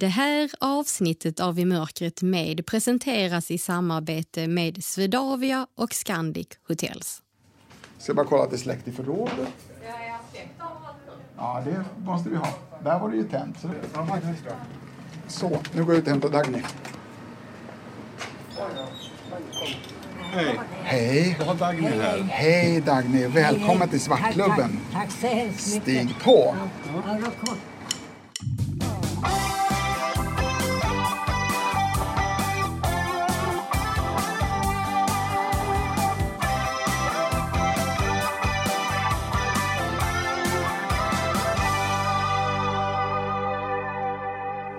Det här avsnittet av I mörkret med presenteras i samarbete med Swedavia och Scandic Hotels. Ska bara kolla att det är släckt i förrådet. Ja, det måste vi ha. Där var det ju tänt. Så, så nu går jag ut och hämtar Dagny. Hej, Hej! jag har Dagny här. Hej Dagny! Välkommen till Svartklubben. Tack, tack så hemskt mycket. Stig på! Ja,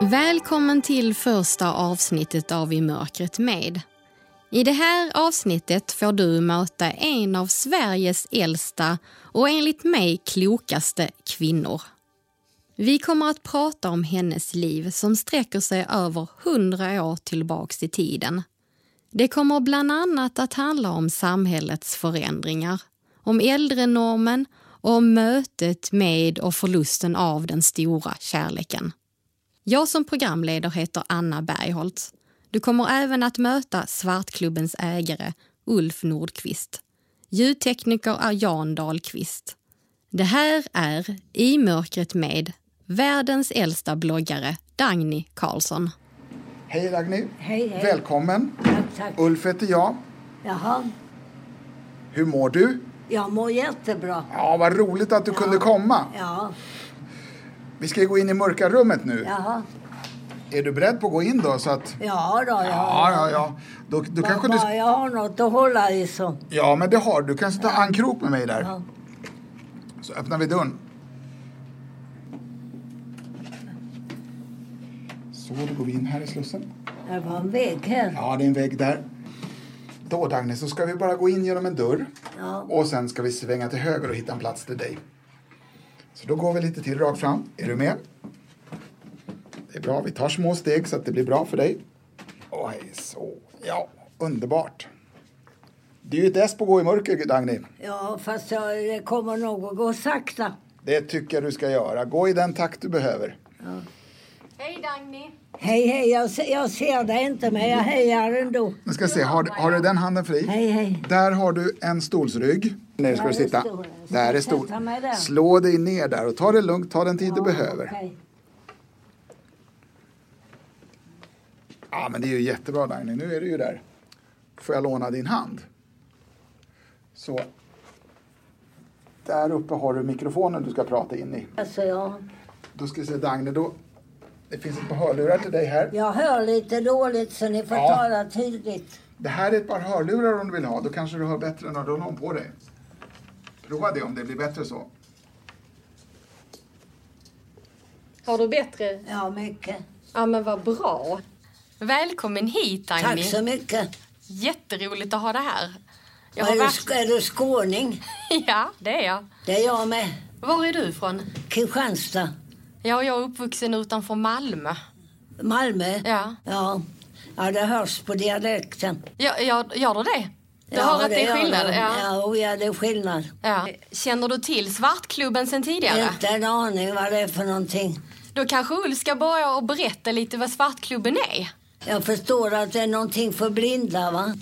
Välkommen till första avsnittet av I mörkret med. I det här avsnittet får du möta en av Sveriges äldsta och enligt mig klokaste kvinnor. Vi kommer att prata om hennes liv som sträcker sig över hundra år tillbaks i tiden. Det kommer bland annat att handla om samhällets förändringar, om äldrenormen och om mötet med och förlusten av den stora kärleken. Jag som programledare heter Anna Bergholtz. Du kommer även att möta Svartklubbens ägare Ulf Nordqvist. Ljudtekniker är Jan Dahlqvist. Det här är I mörkret med världens äldsta bloggare Dagny Karlsson. Hej Dagny! Hej, hej. Välkommen! Tack, tack. Ulf heter jag. Jaha, Hur mår du? jag mår jättebra. Ja, vad roligt att du kunde komma. Ja, Vi ska gå in i mörka rummet nu. jaha. Är du beredd på att gå in då? Så att... Ja då, ja. Ja, ja, ja. Då, då kanske du... Jag har något att hålla i så. Ja, men det har du. Du kanske ta ankrok med mig där. Ja. Så öppnar vi dörren. Så, då går vi in här i slussen. Det var en vägg här. Ja, det är en vägg där. Då Dagny, så ska vi bara gå in genom en dörr. Ja. Och sen ska vi svänga till höger och hitta en plats till dig. Så då går vi lite till rakt fram. Är du med? Det är bra. Vi tar små steg så att det blir bra för dig. Oj, så. Ja, underbart. Det är ju ett S på att gå i mörker, Dagny. Ja, fast jag, det kommer nog att gå sakta. Det tycker jag du ska göra. Gå i den takt du behöver. Hej Dagny! Hej, hej, jag, ser- jag ser dig inte men jag hejar ändå. Nu ska jag se, har, du- har du den handen fri? Hej, hej. Där har du en stolsrygg. Ner ska du sitta. Ska Där är där? Slå dig ner där och ta det lugnt. Ta den tid du Ja, behöver. Ja, men det är ju jättebra Dagny. Nu är du ju där. Får jag låna din hand? Så. Där uppe har du mikrofonen du ska prata in i. Alltså, jag, Då ska vi se Dagny, då. Det finns ett par hörlurar till dig här. jag hör lite dåligt så ni får Ja. tala tydligt. Det här är ett par hörlurar om du vill ha. Då kanske du hör bättre när du har dem på dig. Prova det om det blir bättre så. Har du bättre? Ja, mycket. Ja men vad bra. Välkommen hit Dagny. Tack så mycket. Jätteroligt att ha det här. Jag är, du, är du skåning? Ja, det är jag. Det är jag med. Var är du ifrån? Kristianstad. Ja, jag är uppvuxen utanför Malmö. Malmö? Ja. Ja, ja det hörs på dialekten. Ja, gör, gör du det? Du ja, hör att det är skillnad? Ja. Ja, oh, ja, det är skillnad. Ja. Känner du till Svartklubben sen tidigare? Inte en aning vad det är för någonting. Då kanske Ulf ska börja och berätta lite vad Svartklubben är. Jag förstår att det är någonting för blinda, va?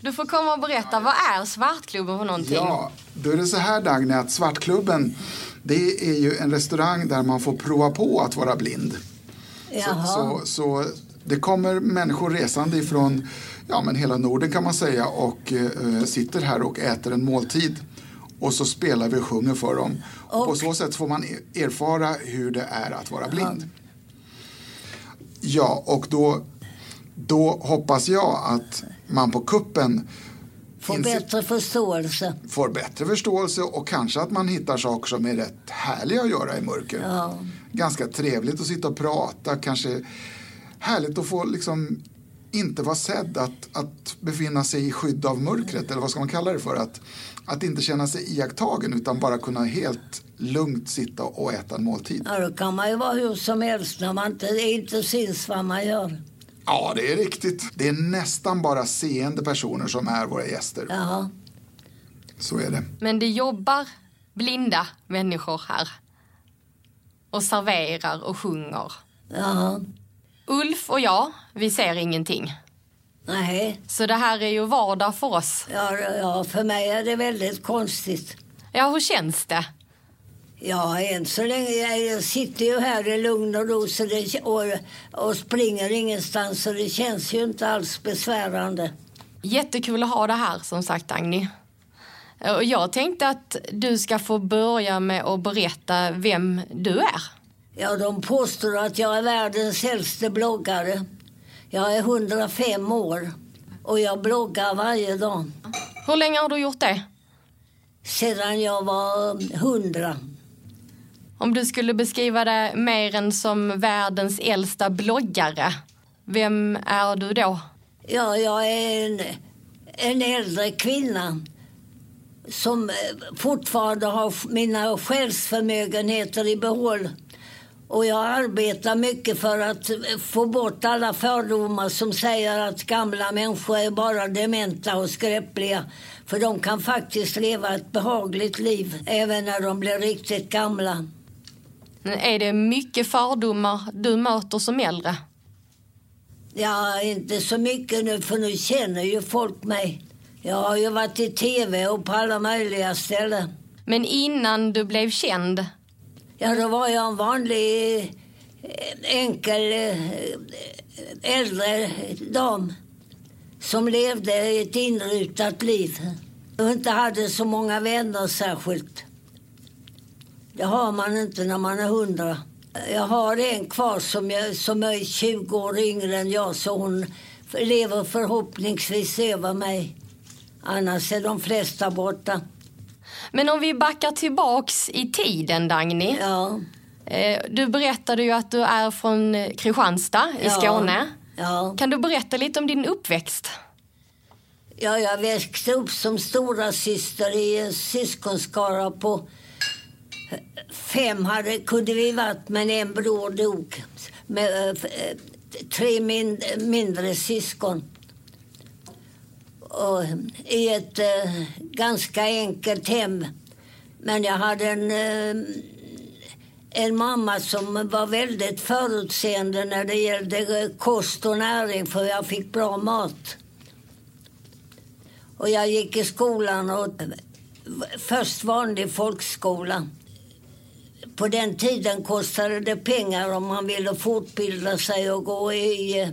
Du får komma och berätta, vad är Svartklubben för någonting? Ja, då är det så här Dagny att Svartklubben det är ju en restaurang där man får prova på att vara blind. Så, Jaha. så, så det kommer människor resande ifrån ja, men hela Norden kan man säga och eh, sitter här och äter en måltid. Och så spelar vi och sjunger för dem. Och på så sätt får man e- erfara hur det är att vara blind. Ja, och då, då hoppas jag att man på kuppen Få inser- bättre förståelse. får bättre förståelse och kanske att man hittar saker som är rätt härliga att göra i mörker. Ja. Ganska trevligt att sitta och prata, kanske härligt att få liksom inte vara sedd, att, att befinna sig i skydd av mörkret, eller vad ska man kalla det för? Att, att inte känna sig iakttagen utan bara kunna helt lugnt sitta och äta en måltid. Ja, då kan man ju vara hur som helst när man inte, inte syns vad man gör. Ja, det är riktigt. Det är nästan bara seende personer som är våra gäster. Jaha. Så är det. Men det jobbar blinda människor här. Och serverar och sjunger. Jaha. Ulf och jag, vi ser ingenting. Nej, Så det här är ju vardag för oss. ja, ja, för mig är det väldigt konstigt. Ja, hur känns det? Ja, än så länge. Jag sitter ju här i lugn och ro så det, och, och springer ingenstans så det känns ju inte alls besvärande. Jättekul att ha det här som sagt Agni. Och jag tänkte att du ska få börja med att berätta vem du är. Ja, de påstår att jag är världens äldste bloggare. Jag är 105 år och jag bloggar varje dag. Hur länge har du gjort det? Sedan jag var 100. Om du skulle beskriva dig mer än som världens äldsta bloggare, vem är du då? Ja, jag är en, en äldre kvinna som eh, fortfarande har mina själsförmögenheter i behåll. Och jag arbetar mycket för att eh, få bort alla fördomar som säger att gamla människor är bara dementa och skröpliga. För de kan faktiskt leva ett behagligt liv även när de blir riktigt gamla. Är det mycket fördomar du möter som äldre? Ja, inte så mycket nu för nu känner ju folk mig. Jag har ju varit i tv och på alla möjliga ställen. Men innan du blev känd, Ja, då var jag en vanlig eh, enkel eh, äldre dam som levde ett inrutat liv och inte hade så många vänner särskilt. Det har man inte när man är hundra. Jag har en kvar som, jag, som är 20 år yngre än jag så hon lever förhoppningsvis över mig. Annars är de flesta borta men om vi backar tillbaks i tiden Dagny. Ja. Eh, Du berättade ju att du är från eh, Kristianstad i Ja. Skåne. Ja. Kan du berätta lite om din uppväxt? Ja, jag växte upp som stora syster i en syskonskara på fem hade, kunde vi varit, men en bror dog. Med eh, tre min, mindre syskon. Och I ett eh, ganska enkelt hem. Men jag hade en, eh, en mamma som var väldigt förutseende när det gällde eh, kost och näring för jag fick bra mat. Och jag gick i skolan, och eh, först vanlig folkskola. På den tiden kostade det pengar om man ville fortbilda sig och gå i eh,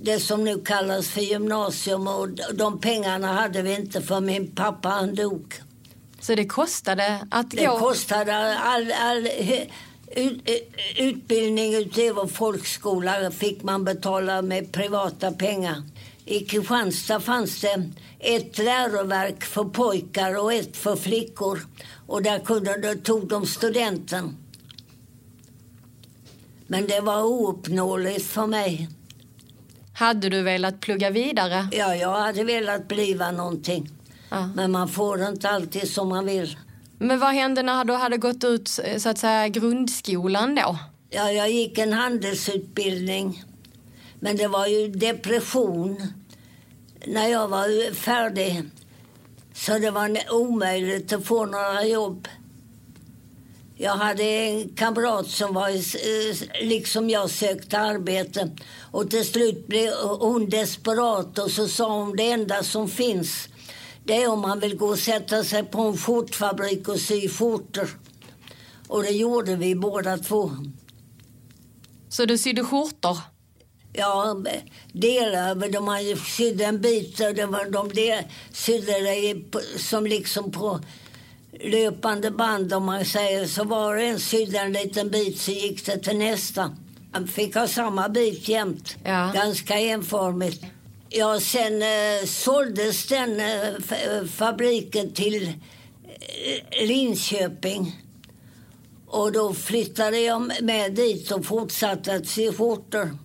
det som nu kallas för gymnasium. Och de pengarna hade vi inte för min pappa han dog. Så det kostade att Det gå... kostade all, all ut, utbildning utöver folkskola fick man betala med privata pengar. I Kristianstad fanns det ett läroverk för pojkar och ett för flickor. Och där kunde, tog de studenten. Men det var ouppnåeligt för mig. Hade du velat plugga vidare? Ja, jag hade velat bliva någonting. Ja. Men man får inte alltid som man vill. Men vad hände när du hade gått ut så att säga grundskolan då? Ja, jag gick en handelsutbildning. Men det var ju depression när jag var färdig. Så det var omöjligt att få några jobb. Jag hade en kamrat som var liksom jag sökte arbete. Och till slut blev hon desperat och så sa hon det enda som finns det är om man vill gå och sätta sig på en skjortfabrik och sy skjortor. Och det gjorde vi båda två. Så du sydde skjortor? Ja, delar. De sydde en bit och det var, de del, sydde det som liksom på löpande band om man säger. Så var och en sydde en liten bit så gick det till nästa. Man fick ha samma bit jämt. Ja. Ganska enformigt. Ja, sen eh, såldes den eh, eh, fabriken till eh, Linköping. Och då flyttade jag med dit och fortsatte att sy skjortor.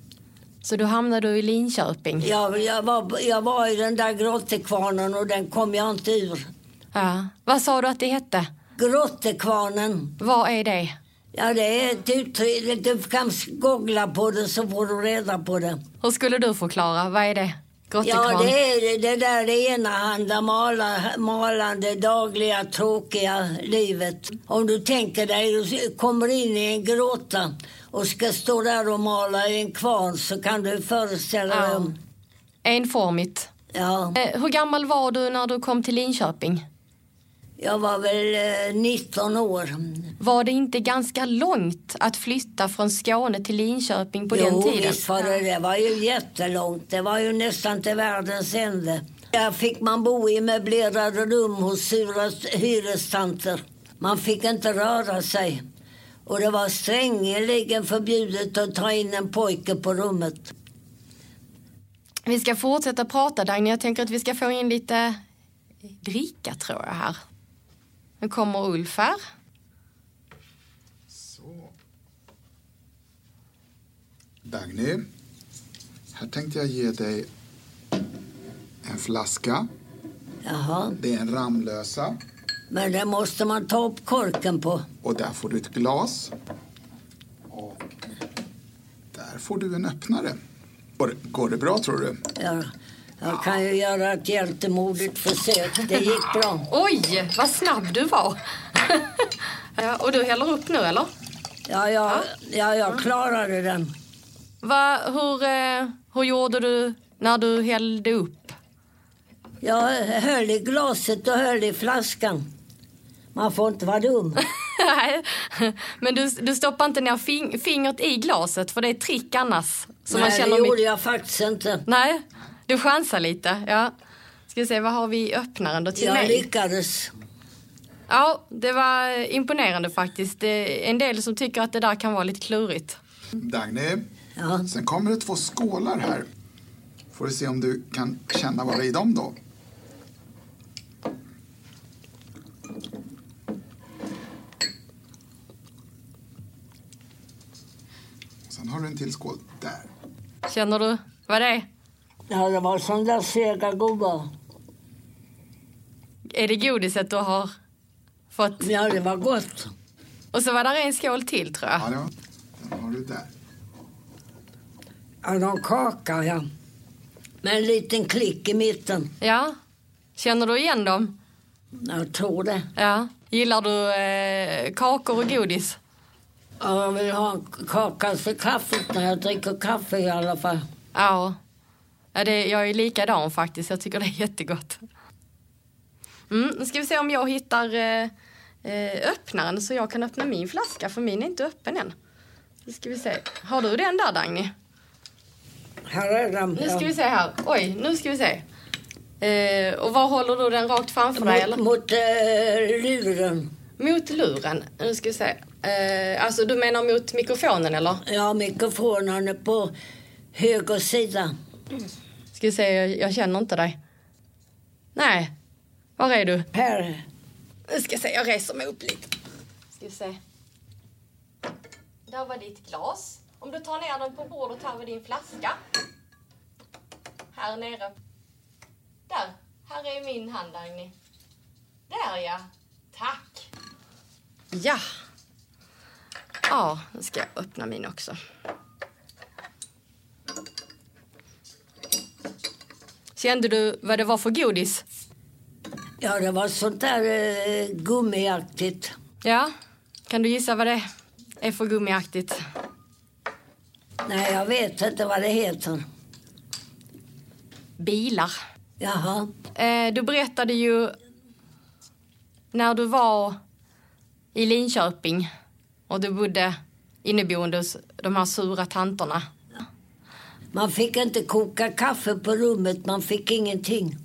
Så då hamnade du i Linköping? Jag, jag, var, jag var i den där grottekvarnen och den kom jag inte ur. Ja. Vad sa du att det hette? Grottekvarnen, Vad är det? ja det är ett uttryck, du kan googla på det så får du reda på det. Hur skulle du förklara? Vad är det? Grottekvarn? Ja, det är det där det enahanda mala, malande, dagliga, tråkiga livet. Om du tänker dig, du kommer in i en grotta och ska stå där och mala i en kvarn så kan du föreställa dig. Ja. Enformigt. Ja, Eh, hur gammal var du när du kom till Linköping? Jag var väl eh, 19 år. Var det inte ganska långt att flytta från Skåne till Linköping på jo, den tiden? visst var det det. var ju jättelångt. Det var ju nästan till världens ände. Där fick man bo i möblerade rum hos sura hyrestanter. Man fick inte röra sig. Och det var strängeligen förbjudet att ta in en pojke på rummet. Vi ska fortsätta prata Dagny. Jag tänker att vi ska få in lite dricka tror jag här. Nu kommer Ulf här. Så. Dagny, här tänkte jag ge dig en flaska. Jaha, Det är en Ramlösa men det måste man ta upp korken på. och där får du ett glas. Och där får du en öppnare. Går det, går det bra tror du? Jag, jag kan ju göra ett hjältemodigt försök. Det gick bra. Oj, vad snabb du var. ja, och du häller upp nu eller? Ja, ja, ja, jag klarade den. Va, hur, eh, hur gjorde du när du hällde upp? Jag höll i glaset och höll i flaskan. Man får inte vara dum. Nej, men du, du stoppar inte ner fing, fingret i glaset för det är ett trick annars. Så man Nej, känner det gjorde jag faktiskt inte. Nej, du chansar lite. Ja. Ska vi se, vad har vi i öppnaren då till Jag mig? lyckades. Ja, det var imponerande faktiskt. Det är en del som tycker att det där kan vara lite klurigt. Dagny, Ja. sen kommer det två skålar här. Får du se om du kan känna vad det är i dem då. Sen har du en till skål där. Känner du vad det är? Ja, det var sån där sega gubbar. Är det godiset du har fått? Ja, det var gott. Och så var där en skål till tror jag. Ja, det var, den har du där. Ja, någon kaka, ja. Med en liten klick i mitten. Ja. Känner du igen dem? Jag tror det. Ja. Gillar du eh, kakor och godis? Ja, jag vill ha en kaka till kaffet när jag dricker kaffe i alla fall. Ja. Ja det, jag är likadan faktiskt. Jag tycker det är jättegott. Mm, nu ska vi se om jag hittar eh, eh, öppnaren så jag kan öppna min flaska för min är inte öppen än. Nu ska vi se. Har du den där Dagny? Här är den. Nu ska vi se här. Oj, nu ska vi se. Eh, och var håller du den rakt framför dig? Eller? Mot, mot eh, luren. Mot luren. Nu ska vi se. Eh, alltså du menar mot mikrofonen eller? Ja, mikrofonen är på höger sida. Ska vi se, jag, jag känner inte dig. Nej. Var är du? Här. Nu ska jag se, jag reser mig upp lite. Ska vi se. Där var ditt glas. Om du tar ner den på bordet här vid din flaska. Här nere. Där. Här är min hand, Agni. Där ja. Tack. Ja. Ja, nu ska jag öppna min också. Kände du vad det var för godis? Ja, det var sånt där eh, gummiaktigt. Ja. Kan du gissa vad det är för gummiaktigt? Nej, jag vet inte vad det heter. Bilar. Jaha. Eh, du berättade ju när du var i Linköping och du bodde inneboende hos de här sura tanterna. Man fick inte koka kaffe på rummet, man fick ingenting.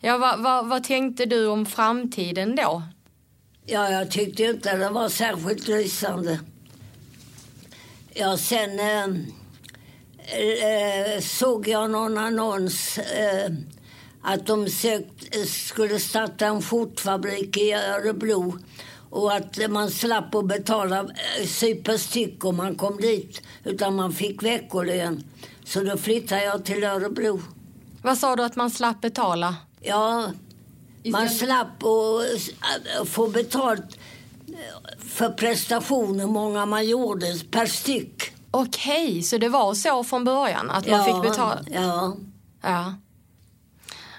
Ja, vad, vad, vad tänkte du om framtiden då? Ja, jag tyckte inte det var särskilt lysande. Ja, sen eh, eh, såg jag någon annons eh, att de sökt, skulle starta en skjortfabrik i Örebro och att man slapp att betala eh, per styck om man kom dit utan man fick veckolön. Så då flyttade jag till Örebro. Vad sa du att man slapp betala? Ja, man slapp att få betalt för prestationer, hur många man gjorde per styck. Okej, så det var så från början att man fick betala? Ja, Ja.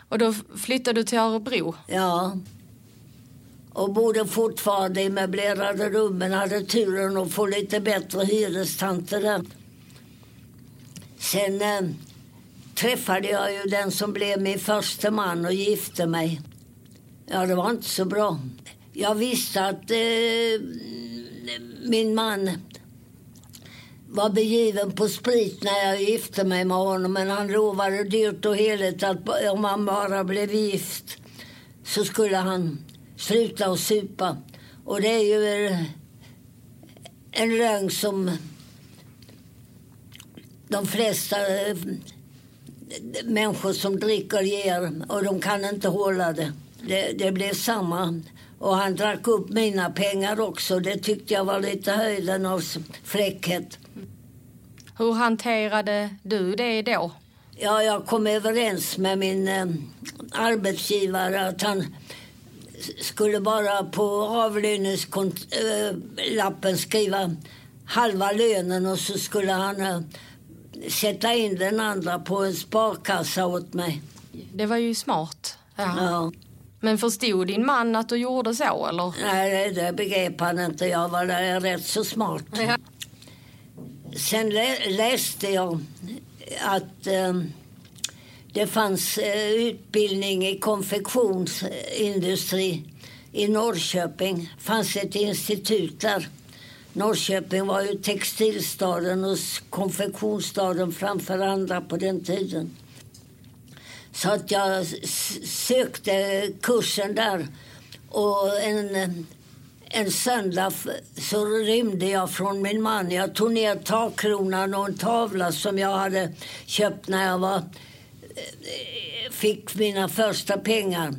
Och då flyttade du till Örebro? ja och bodde fortfarande i möblerade rum men hade turen att få lite bättre hyrestanter där. Sen eh, träffade jag ju den som blev min första man och gifte mig. Ja, det var inte så bra. Jag visste att eh, min man var begiven på sprit när jag gifte mig med honom men han lovade dyrt och heligt att om han bara blev gift så skulle han sluta att supa. Och det är ju en lögn som de flesta eh, människor som dricker ger och de kan inte hålla det. Det, det blev samma. Och han drack upp mina pengar också. Det tyckte jag var lite höjden av fräckhet. Hur hanterade du det då? Ja, jag kom överens med min eh, arbetsgivare att han skulle bara på avlöningslappen eh, skriva halva lönen och så skulle han eh, sätta in den andra på en sparkassa åt mig. Det var ju smart. Ja. ja. Men förstod din man att du gjorde så eller? Nej, det begrep han inte. Jag var där rätt så smart. Ja. Sen lä läste jag att eh, det fanns eh, utbildning i konfektionsindustri i Norrköping. Det fanns ett institut där. Norrköping var ju textilstaden och konfektionsstaden framför andra på den tiden. Så att jag sökte kursen där. Och en, en söndag så rymde jag från min man. Jag tog ner takkronan och en tavla som jag hade köpt när jag var, fick mina första pengar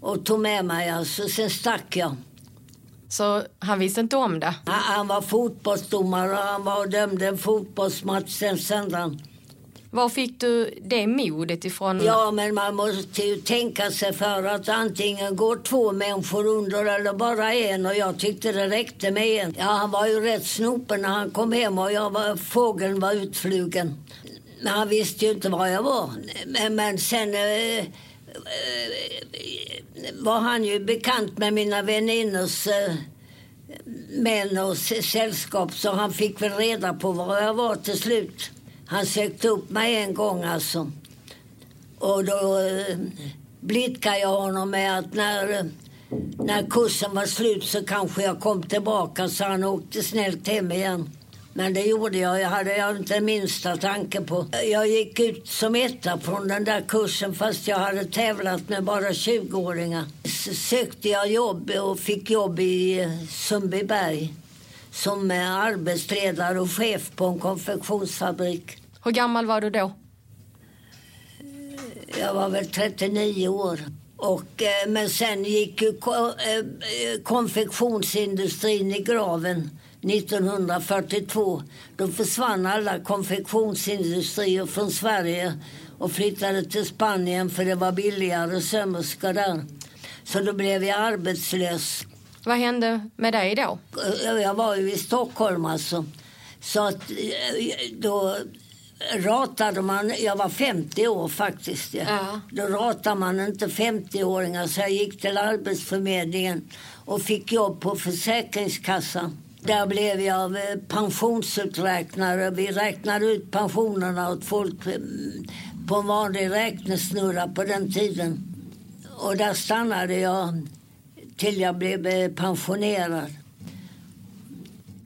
och tog med mig. Alltså. Sen stack jag. Så han visste inte om det? Han var fotbollsdomare och han var och dömde en fotbollsmatch den söndagen. Var fick du det modet ifrån? Ja, men man måste ju tänka sig för att antingen går två människor under eller bara en och jag tyckte det räckte med en. Ja, han var ju rätt snopen när han kom hem och jag var, fågeln var utflugen. Han visste ju inte var jag var. Men, men sen eh, eh, var han ju bekant med mina väninnors eh, män och sällskap så han fick väl reda på var jag var till slut. Han sökte upp mig en gång alltså. Och då eh, blidkade jag honom med att när, när kursen var slut så kanske jag kom tillbaka så han åkte snällt hem igen. Men det gjorde jag. Jag hade jag inte minsta tanke på. Jag gick ut som etta från den där kursen fast jag hade tävlat med bara 20-åringar. Så sökte jag jobb och fick jobb i eh, Sundbyberg som arbetsledare och chef på en konfektionsfabrik. Hur gammal var du då? Jag var väl 39 år. Och, eh, men sen gick ju eh, konfektionsindustrin i graven 1942. Då försvann alla konfektionsindustrier från Sverige och flyttade till Spanien för det var billigare sömmerskor där. Så då blev jag arbetslös. Vad hände med dig då? Jag var ju i Stockholm alltså. Så att eh, då ratade man, jag var 50 år faktiskt. Ja. ja. Då ratade man inte 50-åringar så jag gick till Arbetsförmedlingen och fick jobb på Försäkringskassan. Där blev jag eh, pensionsuträknare. Vi räknade ut pensionerna åt folk eh, på en vanlig räknesnurra på den tiden. Och där stannade jag till jag blev eh, pensionerad.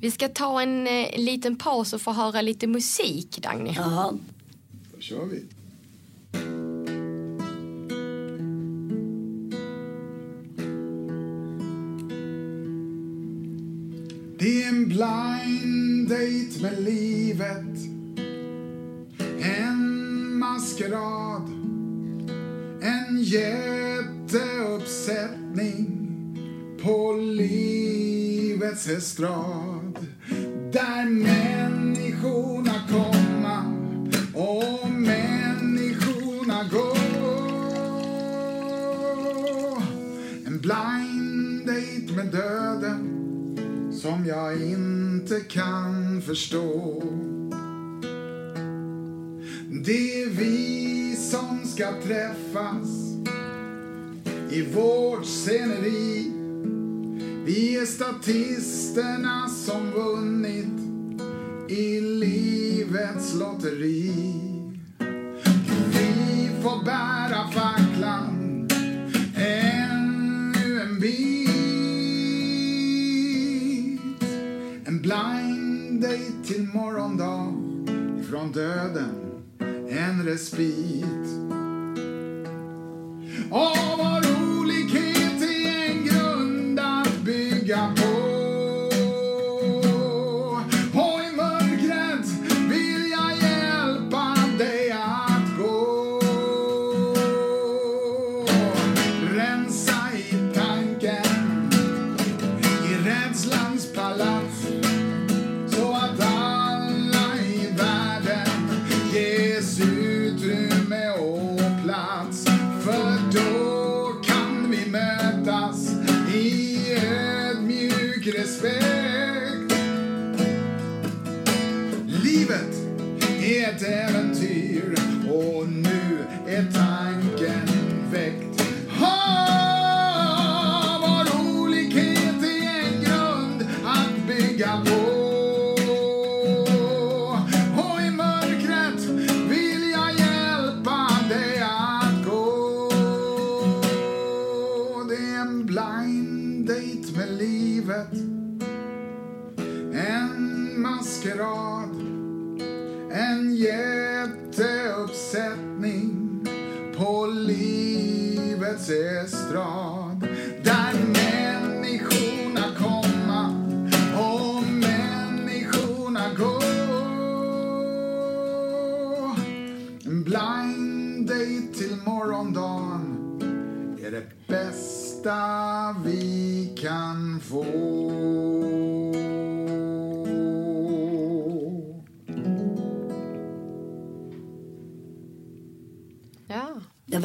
Vi ska ta en liten paus och få höra lite musik, Dagny. Jaha. Då kör vi. I en blind date med livet. En maskerad. En jätteuppsättning på livets estrad. Där människorna komma och människorna gå. En blind date med döden som jag inte kan förstå Det är vi som ska träffas i vårt sceneri Vi är statisterna som vunnit i livets lotteri. Vi får bära fack morgondag ifrån döden en respit. Och vår olikhet är en grund att bygga på. Och i mörkret vill jag hjälpa dig att gå. Rensa i tanken i rädslans palats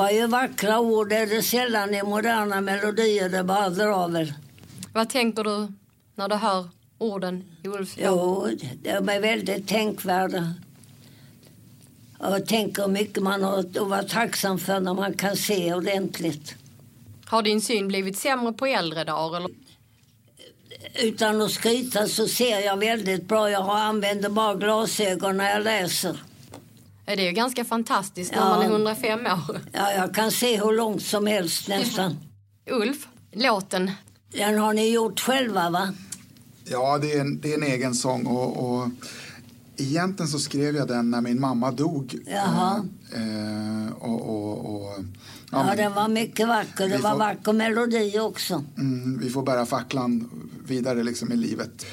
var ju vackra ord. Det är det sällan i moderna melodier. Det bara dravel. Vad tänker du när du hör orden i låt? Jo, de är väldigt tänkvärda. Jag tänker hur mycket man har att vara tacksam för när man kan se ordentligt. Har din syn blivit sämre på äldre dagar? Eller? Utan att skryta så ser jag väldigt bra. Jag använder bara glasögon när jag läser. Det är ju ganska fantastiskt när Ja. man är 105 år. Ja, jag kan se hur långt som helst nästan. Ulf, låten. Den har ni gjort själva, va? Ja, det är en, det är en egen sång och, och egentligen så skrev jag den när min mamma dog. Jaha. Eh, och, och, och, ja, Ja, den var mycket vacker. Det var får- vacker melodi också. mm, vi får bära facklan vidare liksom i livet.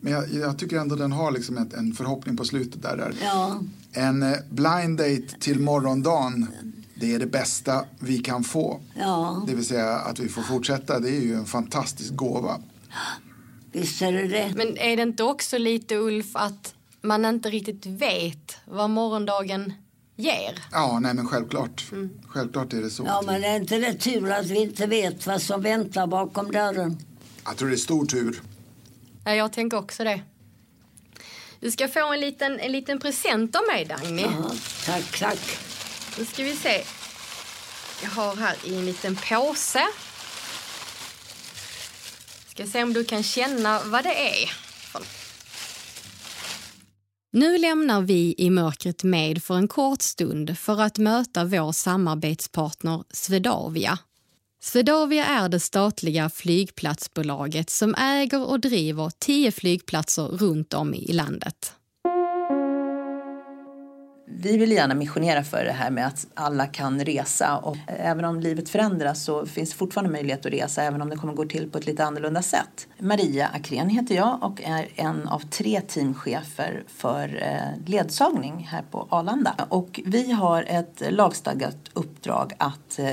Men jag, jag tycker ändå den har liksom ett, en förhoppning på slutet där. där. Ja, En eh, blind date till morgondagen, det är det bästa vi kan få. ja, Det vill säga att vi får fortsätta, det är ju en fantastisk gåva. visst är det det. Men är det inte också lite Ulf att man inte riktigt vet vad morgondagen ger? Ja, nej men självklart. Självklart är det så. Ja, men är inte det tur att vi inte vet vad som väntar bakom dörren? Jag tror det är stor tur. Ja, jag tänker också det. Du ska få en liten, en liten present av mig, Dagny. Ja, tack, tack. Nu ska vi se. Jag har här i en liten påse. Ska se om du kan känna vad det är. Nu lämnar vi i mörkret med för en kort stund för att möta vår samarbetspartner Swedavia. Swedavia är det statliga flygplatsbolaget som äger och driver tio flygplatser runt om i landet. Vi vill gärna missionera för det här med att alla kan resa och även om livet förändras så finns det fortfarande möjlighet att resa även om det kommer gå till på ett lite annorlunda sätt. Maria Akrén heter jag och är en av tre teamchefer för eh, ledsagning här på Arlanda. Och vi har ett lagstadgat uppdrag att eh,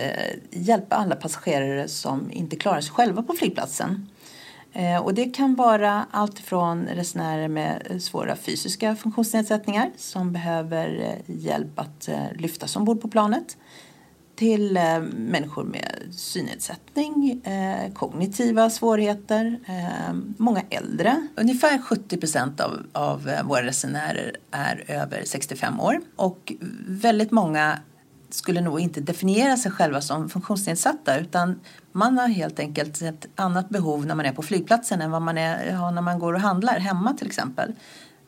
hjälpa alla passagerare som inte klarar sig själva på flygplatsen. Eh, och det kan vara allt från resenärer med eh, svåra fysiska funktionsnedsättningar som behöver eh, hjälp att lyftas ombord på planet till människor med synnedsättning, kognitiva svårigheter, många äldre. Ungefär 70 procent av, av våra resenärer är över 65 år och väldigt många skulle nog inte definiera sig själva som funktionsnedsatta utan man har helt enkelt ett annat behov när man är på flygplatsen än vad man är, har när man går och handlar hemma till exempel.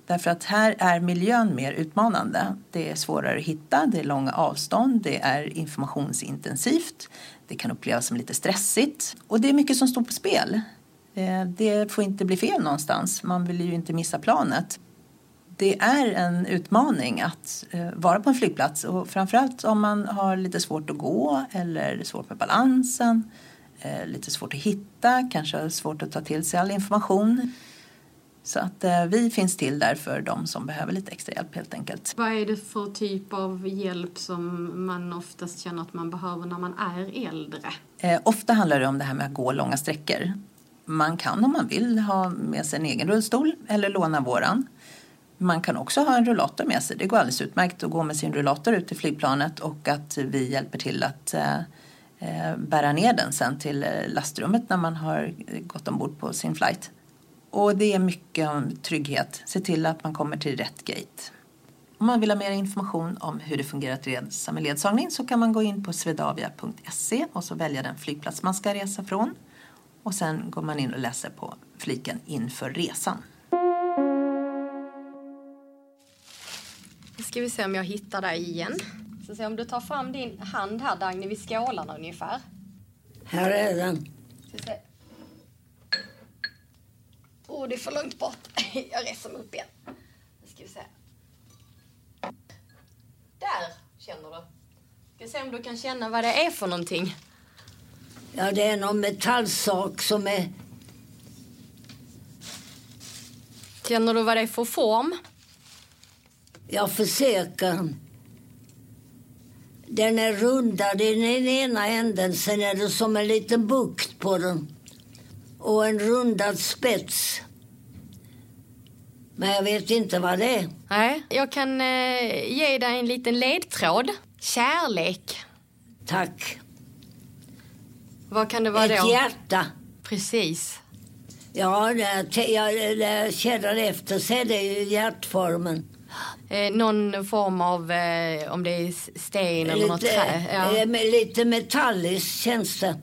Därför att här är miljön mer utmanande. Det är svårare att hitta, det är långa avstånd, det är informationsintensivt, det kan upplevas som lite stressigt och det är mycket som står på spel. Eh, det får inte bli fel någonstans, man vill ju inte missa planet. Det är en utmaning att eh, vara på en flygplats och framförallt om man har lite svårt att gå eller svårt med balansen, eh, lite svårt att hitta, kanske svårt att ta till sig all information. Så att eh, vi finns till där för de som behöver lite extra hjälp helt enkelt. Vad är det för typ av hjälp som man oftast känner att man behöver när man är äldre? Ofta handlar det om det här med att gå långa sträckor. Man kan om man vill ha med sig en egen rullstol eller låna våran. Man kan också ha en rullator med sig. Det går alldeles utmärkt att gå med sin rullator ut till flygplanet och att vi hjälper till att eh, eh bära ner den sen till eh, lastrummet när man har gått ombord på sin flight. Och det är mycket om trygghet. Se till att man kommer till rätt gate. Om man vill ha mer information om hur det fungerar att resa med ledsagning så kan man gå in på svedavia.se och så välja den flygplats man ska resa från. Och sen går man in och läser på fliken inför resan. Nu ska vi se om jag hittar dig igen. Så se om du tar fram din hand här Dagny vid skålarna ungefär. Här är den. Åh, oh, det är för långt bort. Jag reser mig upp igen. Nu ska vi se. Där känner du. Ska se om du kan känna vad det är för någonting. Ja, det är någon metallsak som är... Känner du vad det är för form? Jag försöker. Den är rundad i den ena änden, sen är det som en liten bukt på den och en rundad spets. Men jag vet inte vad det är. Nej, jag kan eh, ge dig en liten ledtråd. Kärlek. Tack. Vad kan det vara Ett då? Ett hjärta. Precis. Ja, när jag, jag känner efter så är det ju hjärtformen. Eh, någon form av, eh, om det är sten eller lite, något trä? Ja. Eh, lite metalliskt känns det.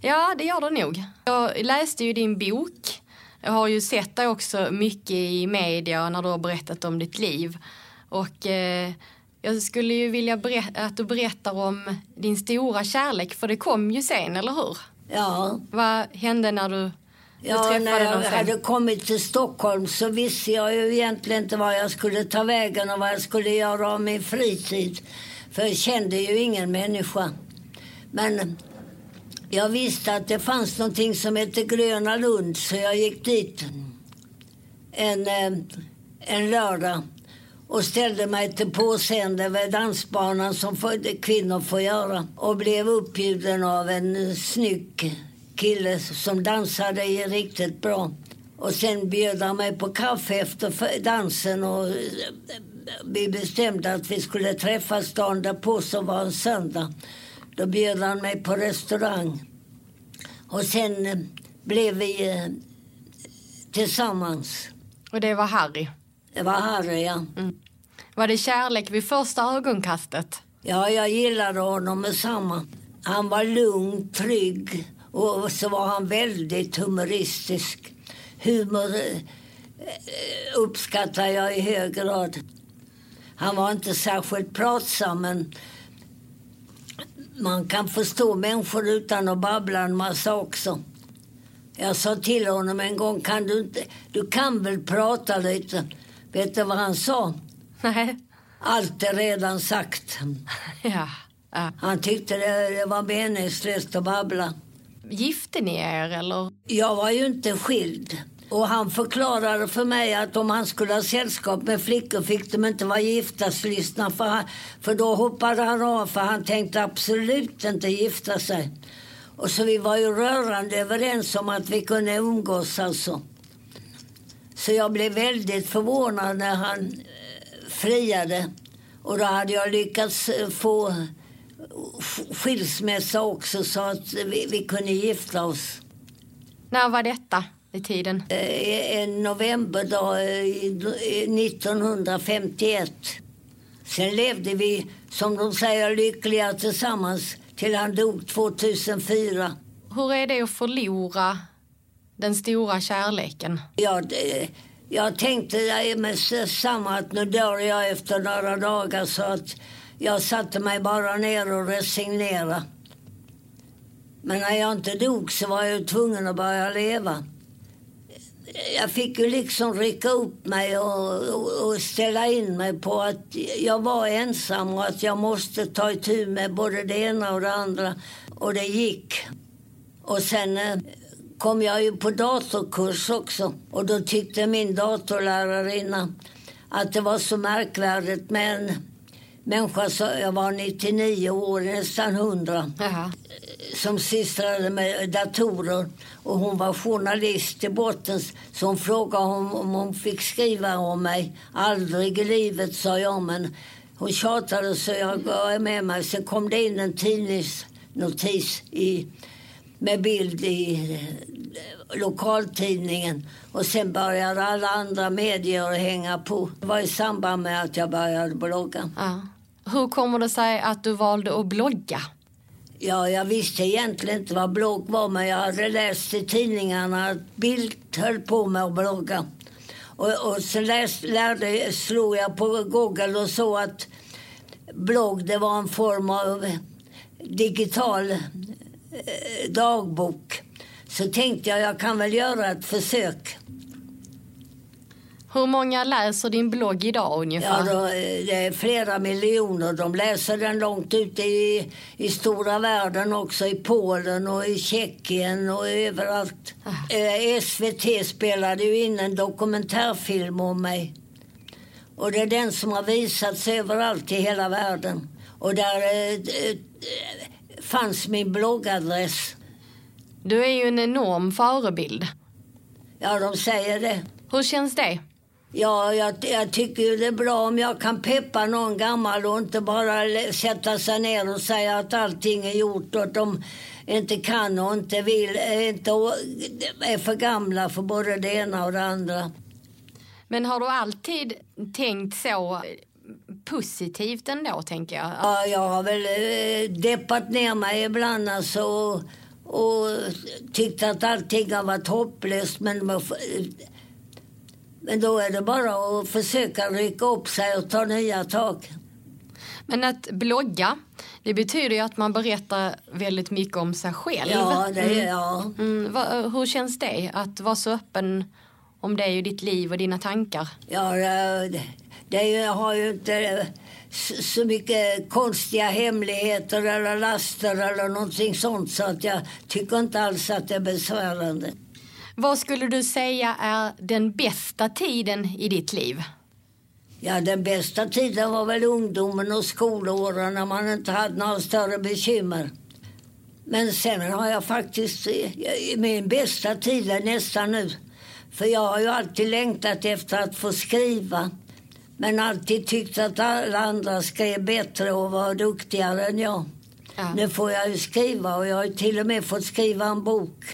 Ja, det gör det nog. Jag läste ju din bok. Jag har ju sett dig också mycket i media när du har berättat om ditt liv. Och eh, jag skulle ju vilja att du berättar om din stora kärlek, för det kom ju sen, eller hur? Ja. Vad hände när du, ja, när jag hade kommit till Stockholm så visste jag ju egentligen inte var jag skulle ta vägen och vad jag skulle göra av min fritid. För jag kände ju ingen människa. Men jag visste att det fanns någonting som hette Gröna Lund så jag gick dit en, eh, en lördag och ställde mig till påseende vid dansbanan som kvinnor får göra och blev uppbjuden av en snygg kille som dansade riktigt bra. Och sen bjöd han mig på kaffe efter dansen och eh, vi bestämde att vi skulle träffas dagen därpå som var en söndag. Då bjöd han mig på restaurang. Och sen eh, blev vi eh, tillsammans. Och det var Harry? Det var Harry, ja. Mm. Var det kärlek vid första ögonkastet? Ja, jag gillade honom med samma. Han var lugn, trygg och så var han väldigt humoristisk. Humor eh, uppskattar jag i hög grad. Han var inte särskilt pratsam, men man kan förstå människor utan att babbla en massa också. Jag sa till honom en gång, kan du, inte, du kan väl prata lite? Vet du vad han sa? Nej. Allt är redan sagt. Ja. ja. Han tyckte det, det var meningslöst att babbla. Gifte ni er eller? Jag var ju inte skild. Och han förklarade för mig att om han skulle ha sällskap med flickor fick de inte vara giftaslystna för, för då hoppade han av för han tänkte absolut inte gifta sig. Och så vi var ju rörande överens om att vi kunde umgås alltså. Så jag blev väldigt förvånad när han eh, friade. Och då hade jag lyckats eh, få skilsmässa också så att vi, vi kunde gifta oss. När var detta? i tiden? Eh, en novemberdag 1951. Sen levde vi, som de säger, lyckliga tillsammans till han dog 2004. Hur är det att förlora den stora kärleken? Ja, det, jag tänkte med samma att nu dör jag efter några dagar så att jag satte mig bara ner och resignerade. Men när jag inte dog så var jag tvungen att börja leva. Jag fick ju liksom rycka upp mig och, och, och, ställa in mig på att jag var ensam och att jag måste ta itu med både det ena och det andra. Och det gick. Och sen eh, kom jag ju på datorkurs också och då tyckte min datorlärarinna att det var så märkvärdigt med en människa, så jag var 99 år, nästan 100, Jaha. som sysslade med datorer. Och hon var journalist i botten, så hon frågade om, om hon fick skriva om mig. Aldrig i livet, sa jag, men hon tjatade så jag gav med mig. Sen kom det in en tidningsnotis i, med bild i eh, lokaltidningen. Och sen började alla andra medier hänga på. Det var i samband med att jag började blogga. Ja. Hur kommer det sig att du valde att blogga? Ja, jag visste egentligen inte vad blogg var men jag hade läst i tidningarna att Bildt höll på med att blogga. Och, och så läst, lärde, slog jag på Google och såg att blogg det var en form av digital dagbok. Så tänkte jag jag kan väl göra ett försök. Hur många läser din blogg idag Ja, ungefär? då, eh, det är flera miljoner. De läser den långt ute i, i stora världen också. I Polen och i Tjeckien och överallt. Eh, SVT spelade ju in en dokumentärfilm om mig. Och det är den som har visats överallt i hela världen. Och där eh, eh, fanns min bloggadress. Du är ju en enorm förebild. Ja, de säger det. Hur känns det? Ja, jag, jag tycker ju det är bra om jag kan peppa någon gammal och inte bara sätta sig ner och säga att allting är gjort och att de inte kan och inte vill, är inte är för gamla för både det ena och det andra. Men har du alltid tänkt så eh, positivt ändå, tänker jag? Ja, jag har väl eh, deppat ner mig ibland alltså och, och tyckt att allting har varit hopplöst men man får- men då är det bara att försöka rycka upp sig och ta nya tag. Men att blogga, det betyder ju att man berättar väldigt mycket om sig själv. Ja, det är jag. Mm, va, hur känns det att vara så öppen om dig och ditt liv och dina tankar? Ja, det, det har ju inte så, så mycket konstiga hemligheter eller laster eller någonting sånt så att jag tycker inte alls att det är besvärande. Vad skulle du säga är den bästa tiden i ditt liv? Ja, den bästa tiden var väl ungdomen och skolåren när man inte hade några större bekymmer. Men sen har jag faktiskt, eh, min bästa tid är nästan nu. För jag har ju alltid längtat efter att få skriva. Men alltid tyckt att alla andra skrev bättre och var duktigare än jag. Ja. Nu får jag ju skriva och jag har till och med fått skriva en bok.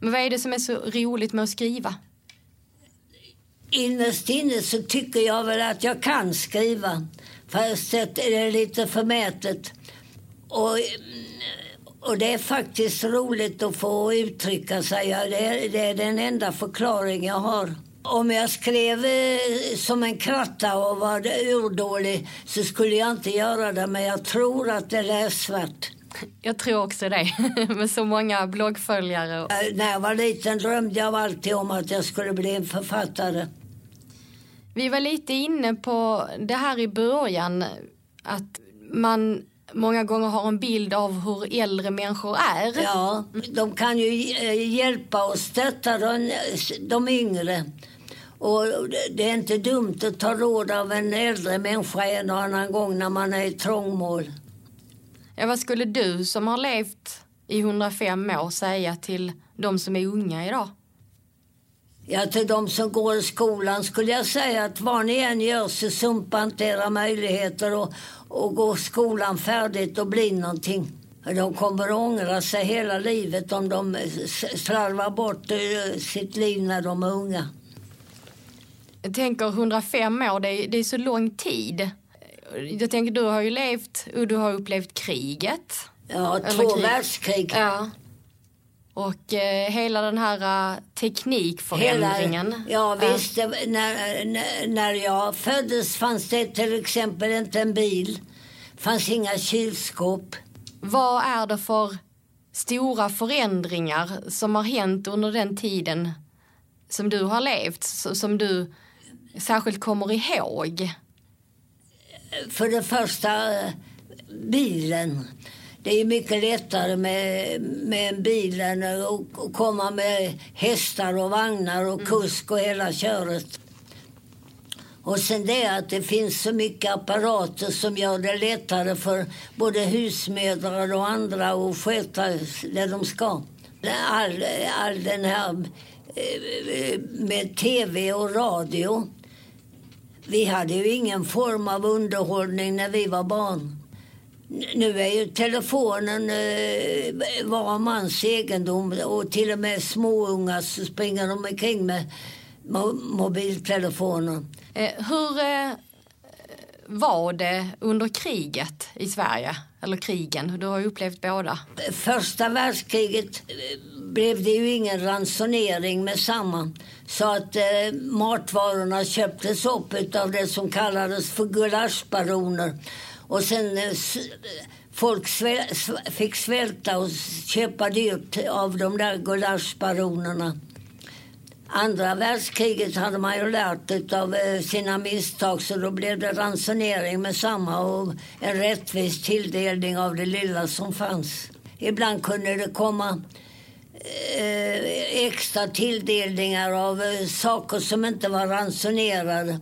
Men vad är det som är så roligt med att skriva? Innerst inne så tycker jag väl att jag kan skriva. Fast det är lite förmätet. Och, och det är faktiskt roligt att få uttrycka sig. Det är, det är den enda förklaring jag har. Om jag skrev eh, som en kratta och var urdålig så skulle jag inte göra det. Men jag tror att det är läsvärt. Jag tror också det, med så många bloggföljare. Eh, När jag var liten drömde jag alltid om att jag skulle bli en författare. Vi var lite inne på det här i början, att man många gånger har en bild av hur äldre människor är. Ja, de kan ju eh, hjälpa och stötta de, de yngre. Och det är inte dumt att ta råd av en äldre människa en och annan gång när man är i trångmål. Ja, vad skulle du som har levt i 105 år säga till de som är unga idag? Ja, till de som går i skolan skulle jag säga att vad ni än gör så sumpa inte era möjligheter och, och gå skolan färdigt och bli någonting. De kommer att ångra sig hela livet om de slarvar bort eh, sitt liv när de är unga. Jag tänker 105 år, det är, det är så lång tid. jag tänker du har ju levt och du har upplevt kriget. Ja, två krig. världskrig. Ja. Och eh, hela den här uh, teknikförändringen. ja, visst. Det, när, när- jag föddes fanns det till exempel inte en bil. fanns inga kylskåp. Vad är det för stora förändringar som har hänt under den tiden som du har levt, som du särskilt kommer ihåg? För det första, eh, bilen. Det är mycket lättare med, med en bil än att komma med hästar och vagnar och kusk och hela köret. Och sen det att det finns så mycket apparater som gör det lättare för både husmödrar och andra att sköta det de ska. All, all den här eh, med tv och radio. Vi hade ju ingen form av underhållning när vi var barn. Nu är ju telefonen eh, var mans egendom och till och med småungar så springer de omkring med mo- mobiltelefoner. Eh, hur eh, var det under kriget i Sverige? Eller krigen, du har ju upplevt båda. Första världskriget eh, blev det ju ingen ransonering med samma. Så att eh, matvarorna köptes upp av det som kallades för gulaschbaroner. Och sen eh, eh folk sväl, fick svälta och köpa dyrt av de där gulaschbaronerna. Andra världskriget hade man ju lärt av eh, sina misstag så då blev det ransonering med samma och en rättvis tilldelning av det lilla som fanns. Ibland kunde det komma eh, extra tilldelningar av eh, saker som inte var ransonerade.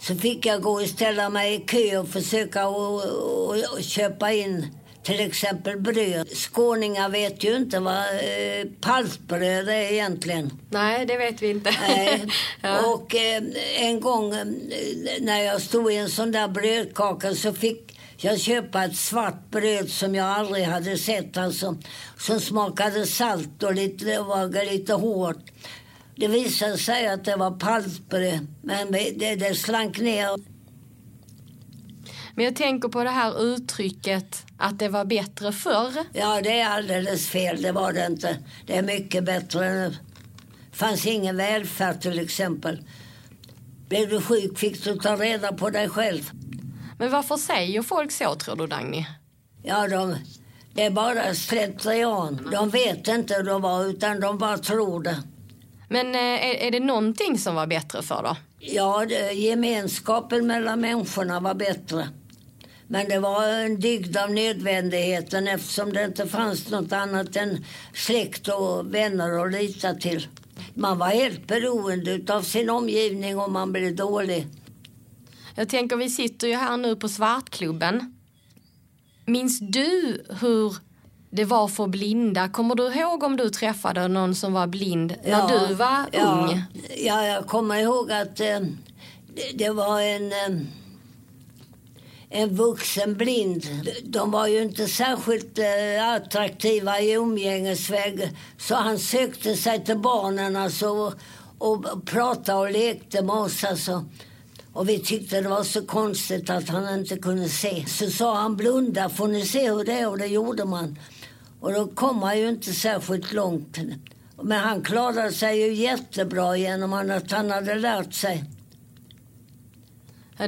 Så fick jag gå och ställa mig i kö och försöka och, och, och köpa in till exempel bröd. Skåningar vet ju inte vad eh, paltbröd är egentligen. Nej, det vet vi inte. Ja. Och eh, en gång eh, när jag stod i en sån där brödkaka så fick jag köpa ett svart bröd som jag aldrig hade sett. Alltså, som smakade salt och lite, var lite hårt. Det visade sig att det var paltbröd, men det, det slank ner. Men jag tänker på det här uttrycket att det var bättre förr. Ja, det är alldeles fel. Det var det inte. Det är mycket bättre nu. fanns ingen välfärd till exempel. Blev du sjuk fick du ta reda på dig själv. Men varför säger folk så tror du Dagny? Ja, de, det är bara slentrian. De vet inte hur de var, utan de bara tror det. Men eh, är, är det någonting som var bättre för då? Ja, det, gemenskapen mellan människorna var bättre. Men det var en dygd av nödvändigheten eftersom det inte fanns något annat än släkt och vänner att lita till. Man var helt beroende av sin omgivning om man blev dålig. Jag tänker vi sitter ju här nu på Svartklubben. Minns du hur det var för blinda? Kommer du ihåg om du träffade någon som var blind när du var ja, ung? Ja, jag kommer ihåg att eh, det, det var en, eh, en vuxen blind. De var ju inte särskilt eh, attraktiva i umgängesväg så han sökte sig till barnen alltså, och, och pratade och lekte med oss. Alltså. Och vi tyckte det var så konstigt att han inte kunde se. Så sa han blunda får ni se hur det är och det gjorde man. Och då kom han ju inte särskilt långt. Men han klarade sig ju jättebra genom att han hade lärt sig.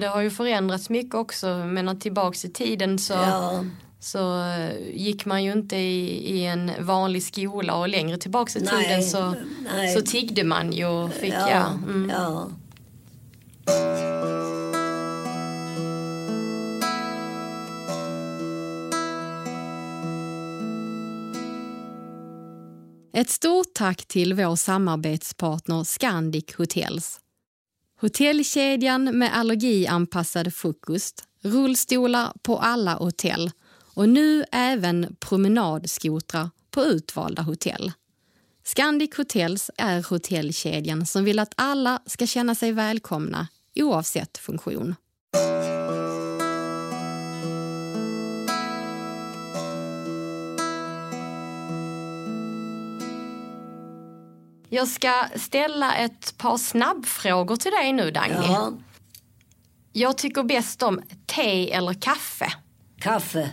Det har ju förändrats mycket också. Men tillbaks i tiden så, Ja. så eh, gick man ju inte i, i en vanlig skola och längre tillbaks i Nej, tiden så, nej. så tiggde man ju och fick, ja. Ja, mm. ja. Ett stort tack till vår samarbetspartner Scandic Hotels. Hotellkedjan med allergianpassad frukost, rullstolar på alla hotell och nu även promenadskotrar på utvalda hotell. Scandic Hotels är hotellkedjan som vill att alla ska känna sig välkomna oavsett funktion. Jag ska ställa ett par snabbfrågor till dig nu, Dagny. ja. Jag tycker bäst om te eller kaffe. Kaffe.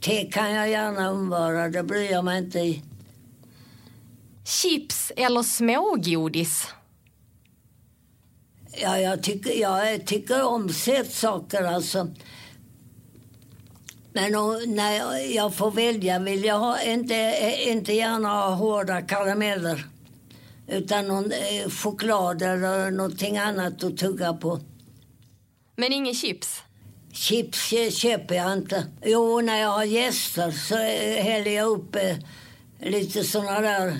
Te kan jag gärna undvara, det bryr jag mig inte i. Chips eller smågodis. Ja, jag, tycker, jag tycker om sötsaker alltså. Men om, när jag, får välja vill jag ha, inte, inte gärna ha hårda karameller. Utan någon eh, choklad eller någonting annat att tugga på. Men ingen chips. Chips eh, köper jag inte. Jo, när jag har gäster så eh, häller jag upp eh, lite såna där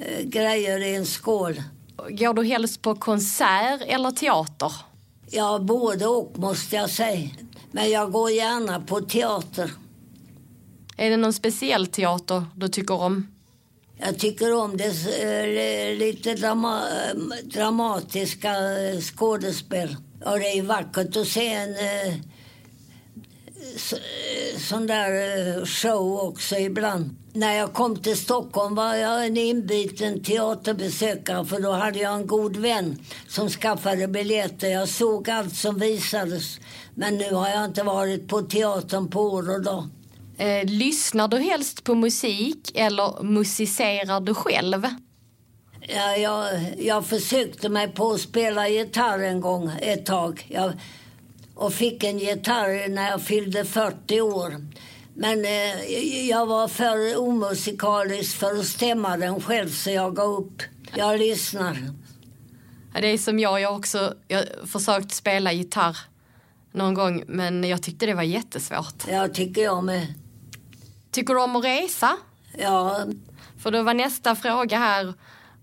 eh, grejer i en skål. Går du helst på konsert eller teater? Ja, både och måste jag säga. Men jag går gärna på teater. Är det någon speciell teater du tycker om? Jag tycker om det eh, lite drama, eh, dramatiska eh, skådespel. Och det är vackert att se en sån där show också ibland. När jag kom till Stockholm var jag en inbiten teaterbesökare för då hade jag en god vän som skaffade biljetter. Jag såg allt som visades. Men nu har jag inte varit på teatern på år och dag. Eh, lyssnar du helst på musik eller musicerar du själv? Ja, jag, jag försökte mig på att spela gitarr en gång, ett tag. Jag, och fick en gitarr när jag fyllde 40 år. Men eh, jag var för omusikalisk för att stämma den själv så jag gav upp. Jag lyssnar. Ja, Det är som jag, jag har också jag försökt spela gitarr någon gång men jag tyckte det var jättesvårt. Jag tycker jag med. Tycker du om att resa? Ja, För då var nästa fråga här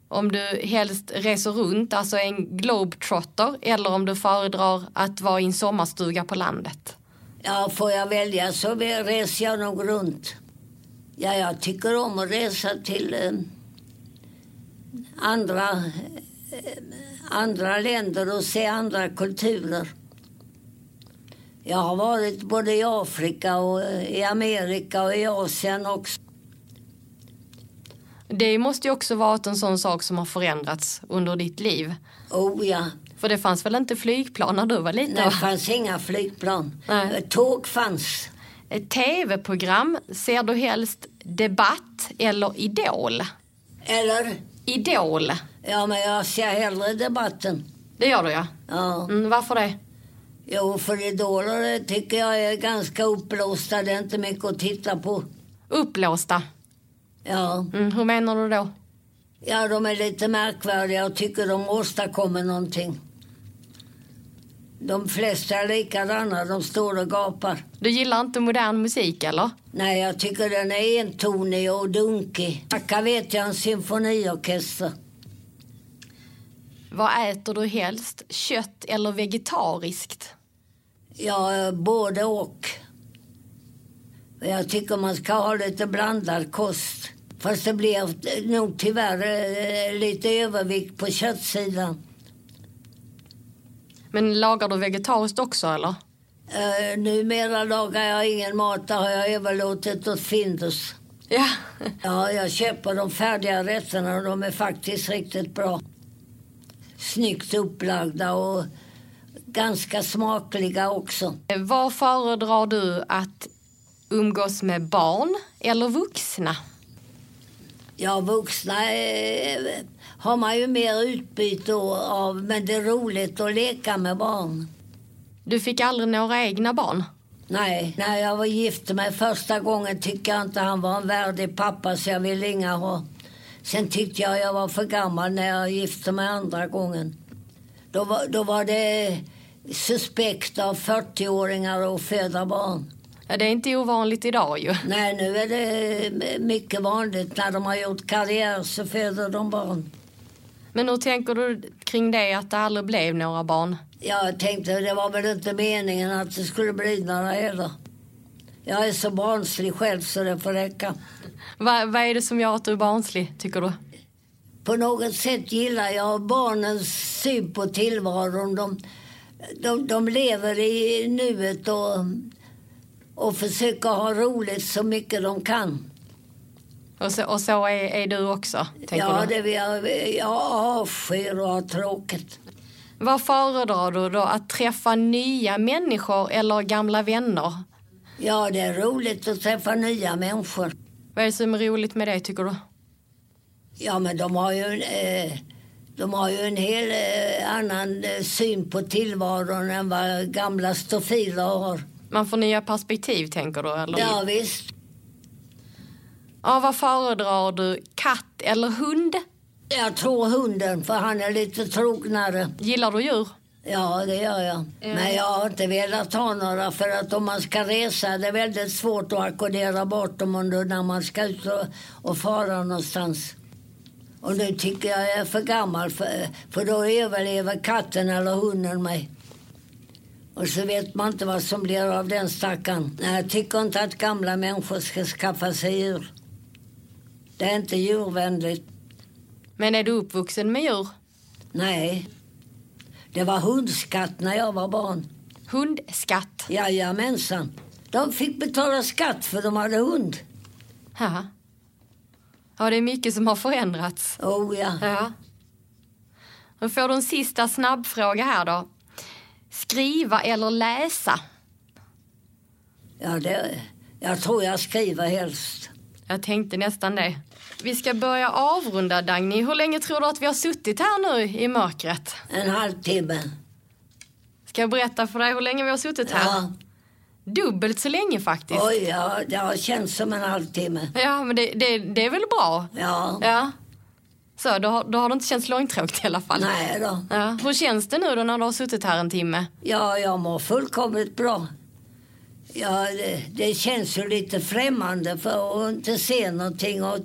om du helst reser runt, alltså en globetrotter eller om du föredrar att vara i en sommarstuga på landet. ja, får jag välja så reser jag nog runt. Ja, jag tycker om att resa till eh, andra, eh, andra länder och se andra kulturer. Jag har varit både i Afrika och eh, i Amerika och i Asien också. Det måste ju också varit en sån sak som har förändrats under ditt liv. Oh ja, För det fanns väl inte flygplan när du var liten? det va? fanns inga flygplan. Nej. Tåg fanns. Tv-program, ser du helst Debatt eller Idol? Eller? Idol, Ja, men jag ser hellre debatten. det gör du ja. Ja. Mm, varför det? Jo, för idoler tycker jag är ganska uppblåsta. Det är inte mycket att titta på. Upplåsta. Ja, Mm, hur menar du då? ja de är lite märkvärdiga och tycker de åstadkommer någonting. De flesta är likadana, de står och gapar. Du gillar inte modern musik eller? Nej, jag tycker den är entonig och dunkig. Tacka vet jag en symfoniorkester. Vad äter du helst? Kött eller vegetariskt? Ja, både och. Jag tycker man ska ha lite blandad kost. Fast det blir nog tyvärr eh, lite övervikt på köttsidan. Men lagar du vegetariskt också eller? Uh, numera lagar jag ingen mat, det har jag överlåtit åt Findus. Ja. Ja, jag köper de färdiga rätterna och de är faktiskt riktigt bra. Snyggt upplagda och ganska smakliga också. Vad föredrar du att umgås med barn eller vuxna? Ja, vuxna eh, har man ju mer utbyte av, men det är roligt att leka med barn. Du fick aldrig några egna barn? Nej, när jag var gift mig första gången tyckte jag inte han var en värdig pappa så jag ville inga ha. Sen tyckte jag jag var för gammal när jag gifte mig andra gången. Då var, då var det suspekt av 40-åringar att föda barn. Ja, det är inte ovanligt idag ju. Nej, nu är det mycket vanligt. När de har gjort karriär så föder de barn. Men hur tänker du kring det att det aldrig blev några barn? Jag tänkte det var väl inte meningen att det skulle bli några heller. Jag är så barnslig själv så det får räcka. Va, vad är det som gör att du är barnslig, tycker du? På något sätt gillar jag barnens syn på tillvaron. De, de, de lever i nuet och, och försöker ha roligt så mycket de kan. Och så, och så är, är du också, Ja, du? det jag, jag avskyr att ha tråkigt. Vad föredrar du då? Att träffa nya människor eller gamla vänner? Ja, det är roligt att träffa nya människor. Vad är det som är roligt med det tycker du? Ja, men de har ju, en, eh, de har ju en helt eh, annan eh, syn på tillvaron än vad gamla stofiler har. Man får nya perspektiv tänker du? Eller? Ja, visst. Ja, vad föredrar du? Katt eller hund? Jag tror hunden, för han är lite trognare. Gillar du djur? Ja, det gör jag. Men jag har inte velat ha några för att om man ska resa det är väldigt svårt att ackorderera bort dem under när man ska ut och, och fara någonstans. Och nu tycker jag jag är för gammal för, för då överlever katten eller hunden mig. Och så vet man inte vad som blir av den stackaren. Jag tycker inte att gamla människor ska skaffa sig djur. Det är inte djurvänligt. Men är du uppvuxen med djur? Nej. Det var hundskatt när jag var barn. Hundskatt? Jajamensan. De fick betala skatt för de hade hund. Ja. Ja, det är mycket som har förändrats. Oh ja. Ja. Då får du en sista snabbfråga här då. Skriva eller läsa? ja det, jag tror jag skriver helst. Jag tänkte nästan det. Vi ska börja avrunda, Dagny. Hur länge tror du att vi har suttit här nu i mörkret? En halvtimme. Ska jag berätta för dig hur länge vi har suttit här? Ja. Dubbelt så länge faktiskt. Oj, ja, det har känts som en halvtimme. Ja, men det, det, det är väl bra? Ja. Ja. Så, då, har- då har det inte känts långtråkigt i alla fall. Nej då. Ja. Hur känns det nu då när du har suttit här en timme? Ja, jag mår fullkomligt bra. Ja, det, det känns ju lite främmande för att inte se någonting. Och,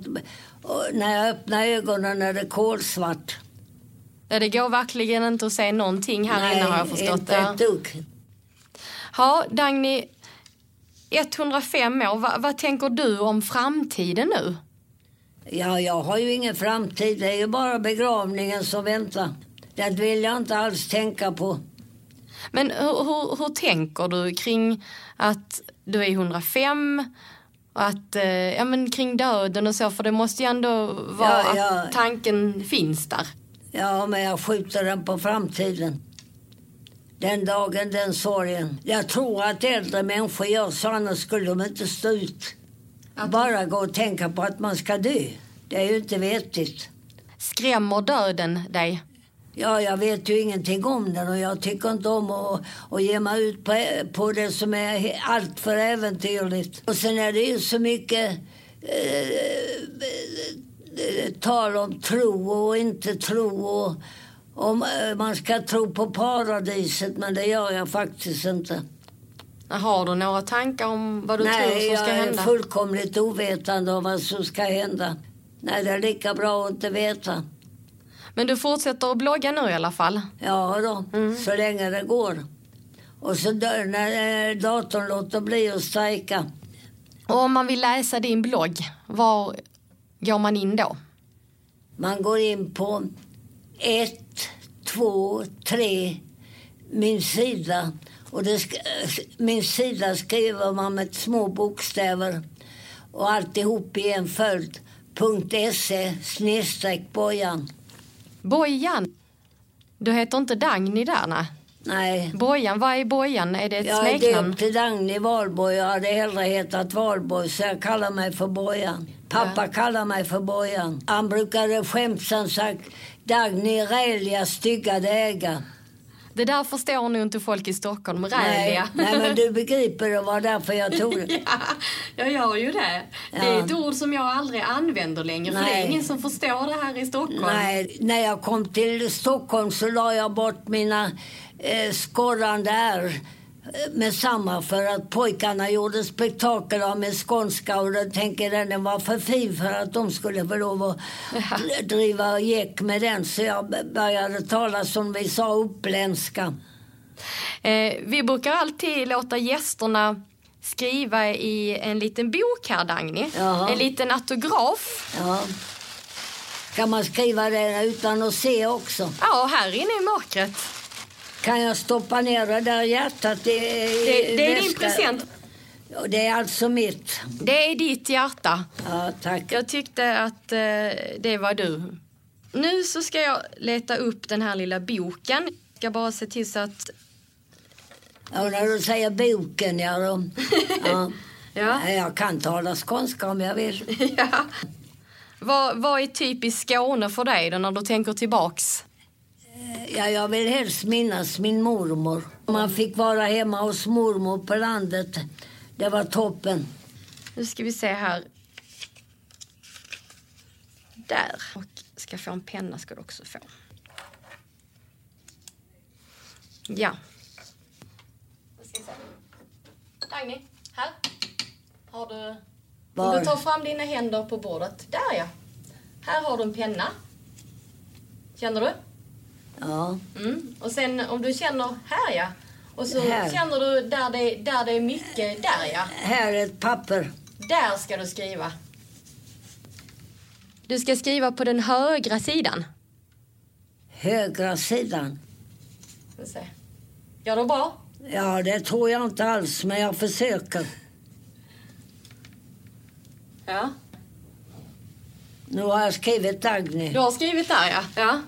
och när jag öppnar ögonen är det kolsvart. Ja, det går verkligen inte att se någonting här inne har jag förstått. inte ett dugg. Ja, Dagny, 105 år, Va, vad tänker du om framtiden nu? Ja, jag har ju ingen framtid. Det är ju bara begravningen som väntar. Det vill jag inte alls tänka på. Men hur, hur, hur tänker du kring att du är 105 och att, eh, ja, men kring döden och så? För det måste ju ändå vara Ja, ja. att tanken finns där. Ja, men jag skjuter den på framtiden. Den dagen, den sorgen. Jag tror att äldre människor gör så, annars skulle de inte stå ut. Bara gå och tänka på att man ska dö. Det är ju inte vettigt. Skrämmer döden dig? Ja, jag vet ju ingenting om den och jag tycker inte om att, att ge mig ut på, på det som är allt för äventyrligt. Och sen är det ju så mycket eh, tal om tro och inte tro och om eh, man ska tro på paradiset, men det gör jag faktiskt inte. Har du några tankar om vad du Nej, tror som jag ska är hända? fullkomligt ovetande om vad som ska hända. Nej, det är lika bra att inte veta. Men du fortsätter att blogga nu i alla fall? Ja då, så länge det går. Och så dör, när eh, datorn låter bli att strejka. Och om man vill läsa din blogg, var går man in då? Man går in på ett, två, tre, min sida. Och det eh, min sida skriver man med små bokstäver och alltihop i en följd. .se snedstreck bojan. Bojan. Du heter inte Dagny där, nej? Nej, Bojan, vad är Bojan? Är det ett jag är smeknamn? döpt till Dagny Valborg. Jag hade hellre hetat Valborg så jag kallar mig för Bojan. Pappa kallar mig för Bojan. Han brukade skämtsamt sagt Dagny Räliga stygga däga. Det där förstår nog inte folk i Stockholm, Nej, räliga. nej, men du begriper det var därför jag tog det. Ja, jag gör ju det. Det är Ja. ett ord som jag aldrig använder längre, för det är Nej. ingen som förstår det här i Stockholm. Nej, när jag kom till Stockholm så la jag bort mina eh, skorrande R med samma för att pojkarna gjorde spektakel av min skånska och då tänker jag den var för fin för att de skulle få lov att dr- driva gäck med den så jag började tala som vi sa uppländska. Eh, vi brukar alltid låta gästerna skriva i en liten bok här, Dagny. Jaha. En liten autograf. Ja. Kan man skriva det utan att se också? Ja, här inne i mörkret. Kan jag stoppa ner det där hjärtat i, Det, det är din present. Det är alltså mitt. Det är ditt hjärta. Ja, tack. Jag tyckte att eh, det var du. Nu så ska jag leta upp den här lilla boken. ska bara se till så att... Ja, när du säger boken, ja då. Ja. Ja. Jag kan tala skånska om jag vill. ja. Vad, vad är typiskt Skåne för dig då när du tänker tillbaks? Ja, jag vill helst minnas min mormor. Man fick vara hemma hos mormor på landet. Det var toppen. Nu ska vi se här. Där. Och ska få en penna ska du också få. Ja. Dagny, här. Har du... Om Var? du tar fram dina händer på bordet. Där ja. Här har du en penna. Känner du? Ja, Mm. Och sen om du känner här ja. Och så Här. känner du där det, där det är mycket, där ja. här är ett papper. Där ska du skriva. Du ska skriva på den högra sidan. Högra sidan. Gör du bra? Ja, det tror jag inte alls, men jag försöker. Ja. Nu har jag skrivit Dagny. Du har skrivit där ja. ja.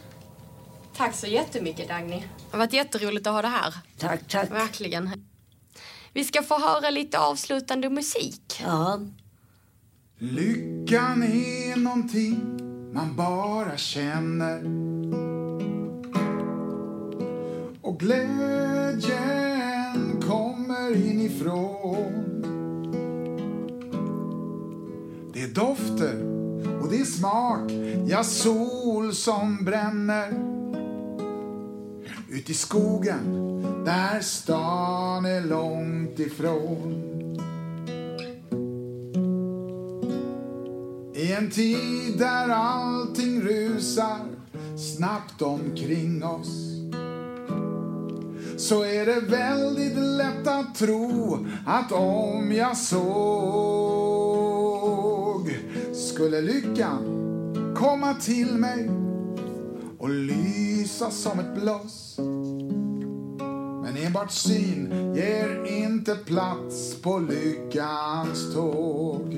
Tack så jättemycket Dagny. Det har varit jätteroligt att ha det här. Tack, tack. Verkligen. Vi ska få höra lite avslutande musik. Ja, Lyckan är någonting man bara känner Och glädjen kommer inifrån Det är dofter och det är smak, ja sol som bränner ut i skogen där stan är långt ifrån. I en tid där allting rusar snabbt omkring oss så är det väldigt lätt att tro att om jag såg skulle lyckan komma till mig och lysa som ett bloss men enbart syn ger inte plats på lyckans tåg.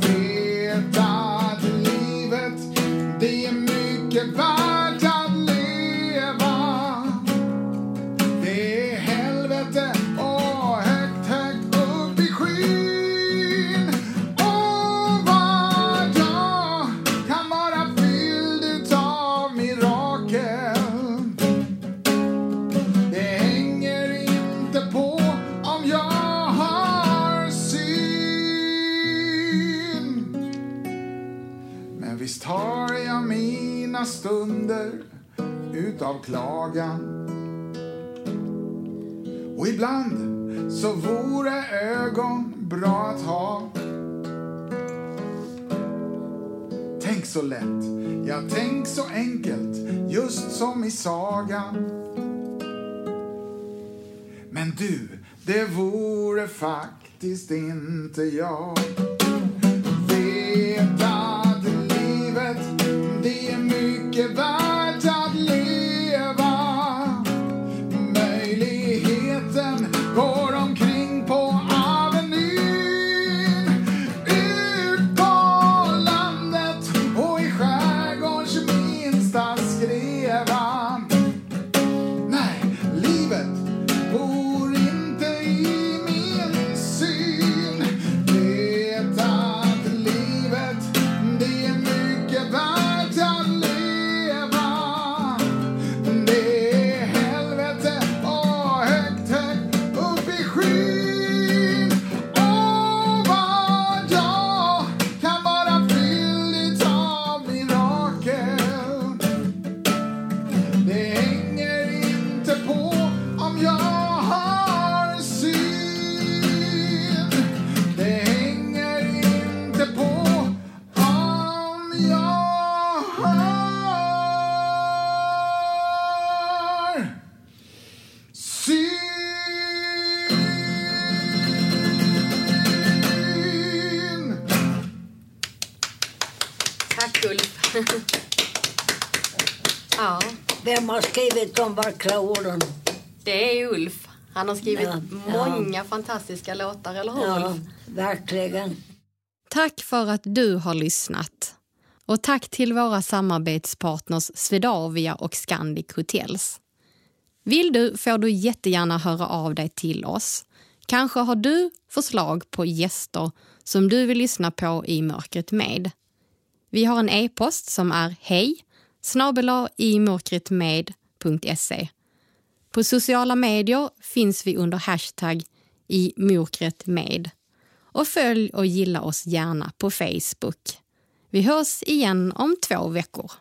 Vet att livet, det är utav klagan. Och ibland så vore ögon bra att ha. Tänk så lätt, ja tänk så enkelt, just som i sagan. Men du, det vore faktiskt inte jag. Vet att livet, det är mycket värt vackra orden? det är Ulf. Han har skrivit Ja, ja. många fantastiska låtar, eller hur Ja, Ulf? verkligen. Tack för att du har lyssnat. Och tack till våra samarbetspartners Swedavia och Scandic Hotels. Vill du får du jättegärna höra av dig till oss. Kanske har du förslag på gäster som du vill lyssna på i Mörkret med. Vi har en e-post som är hej i mörkretmed.se. På sociala medier finns vi under hashtag i mörkret med. Och följ och gilla oss gärna på Facebook. Vi hörs igen om två veckor.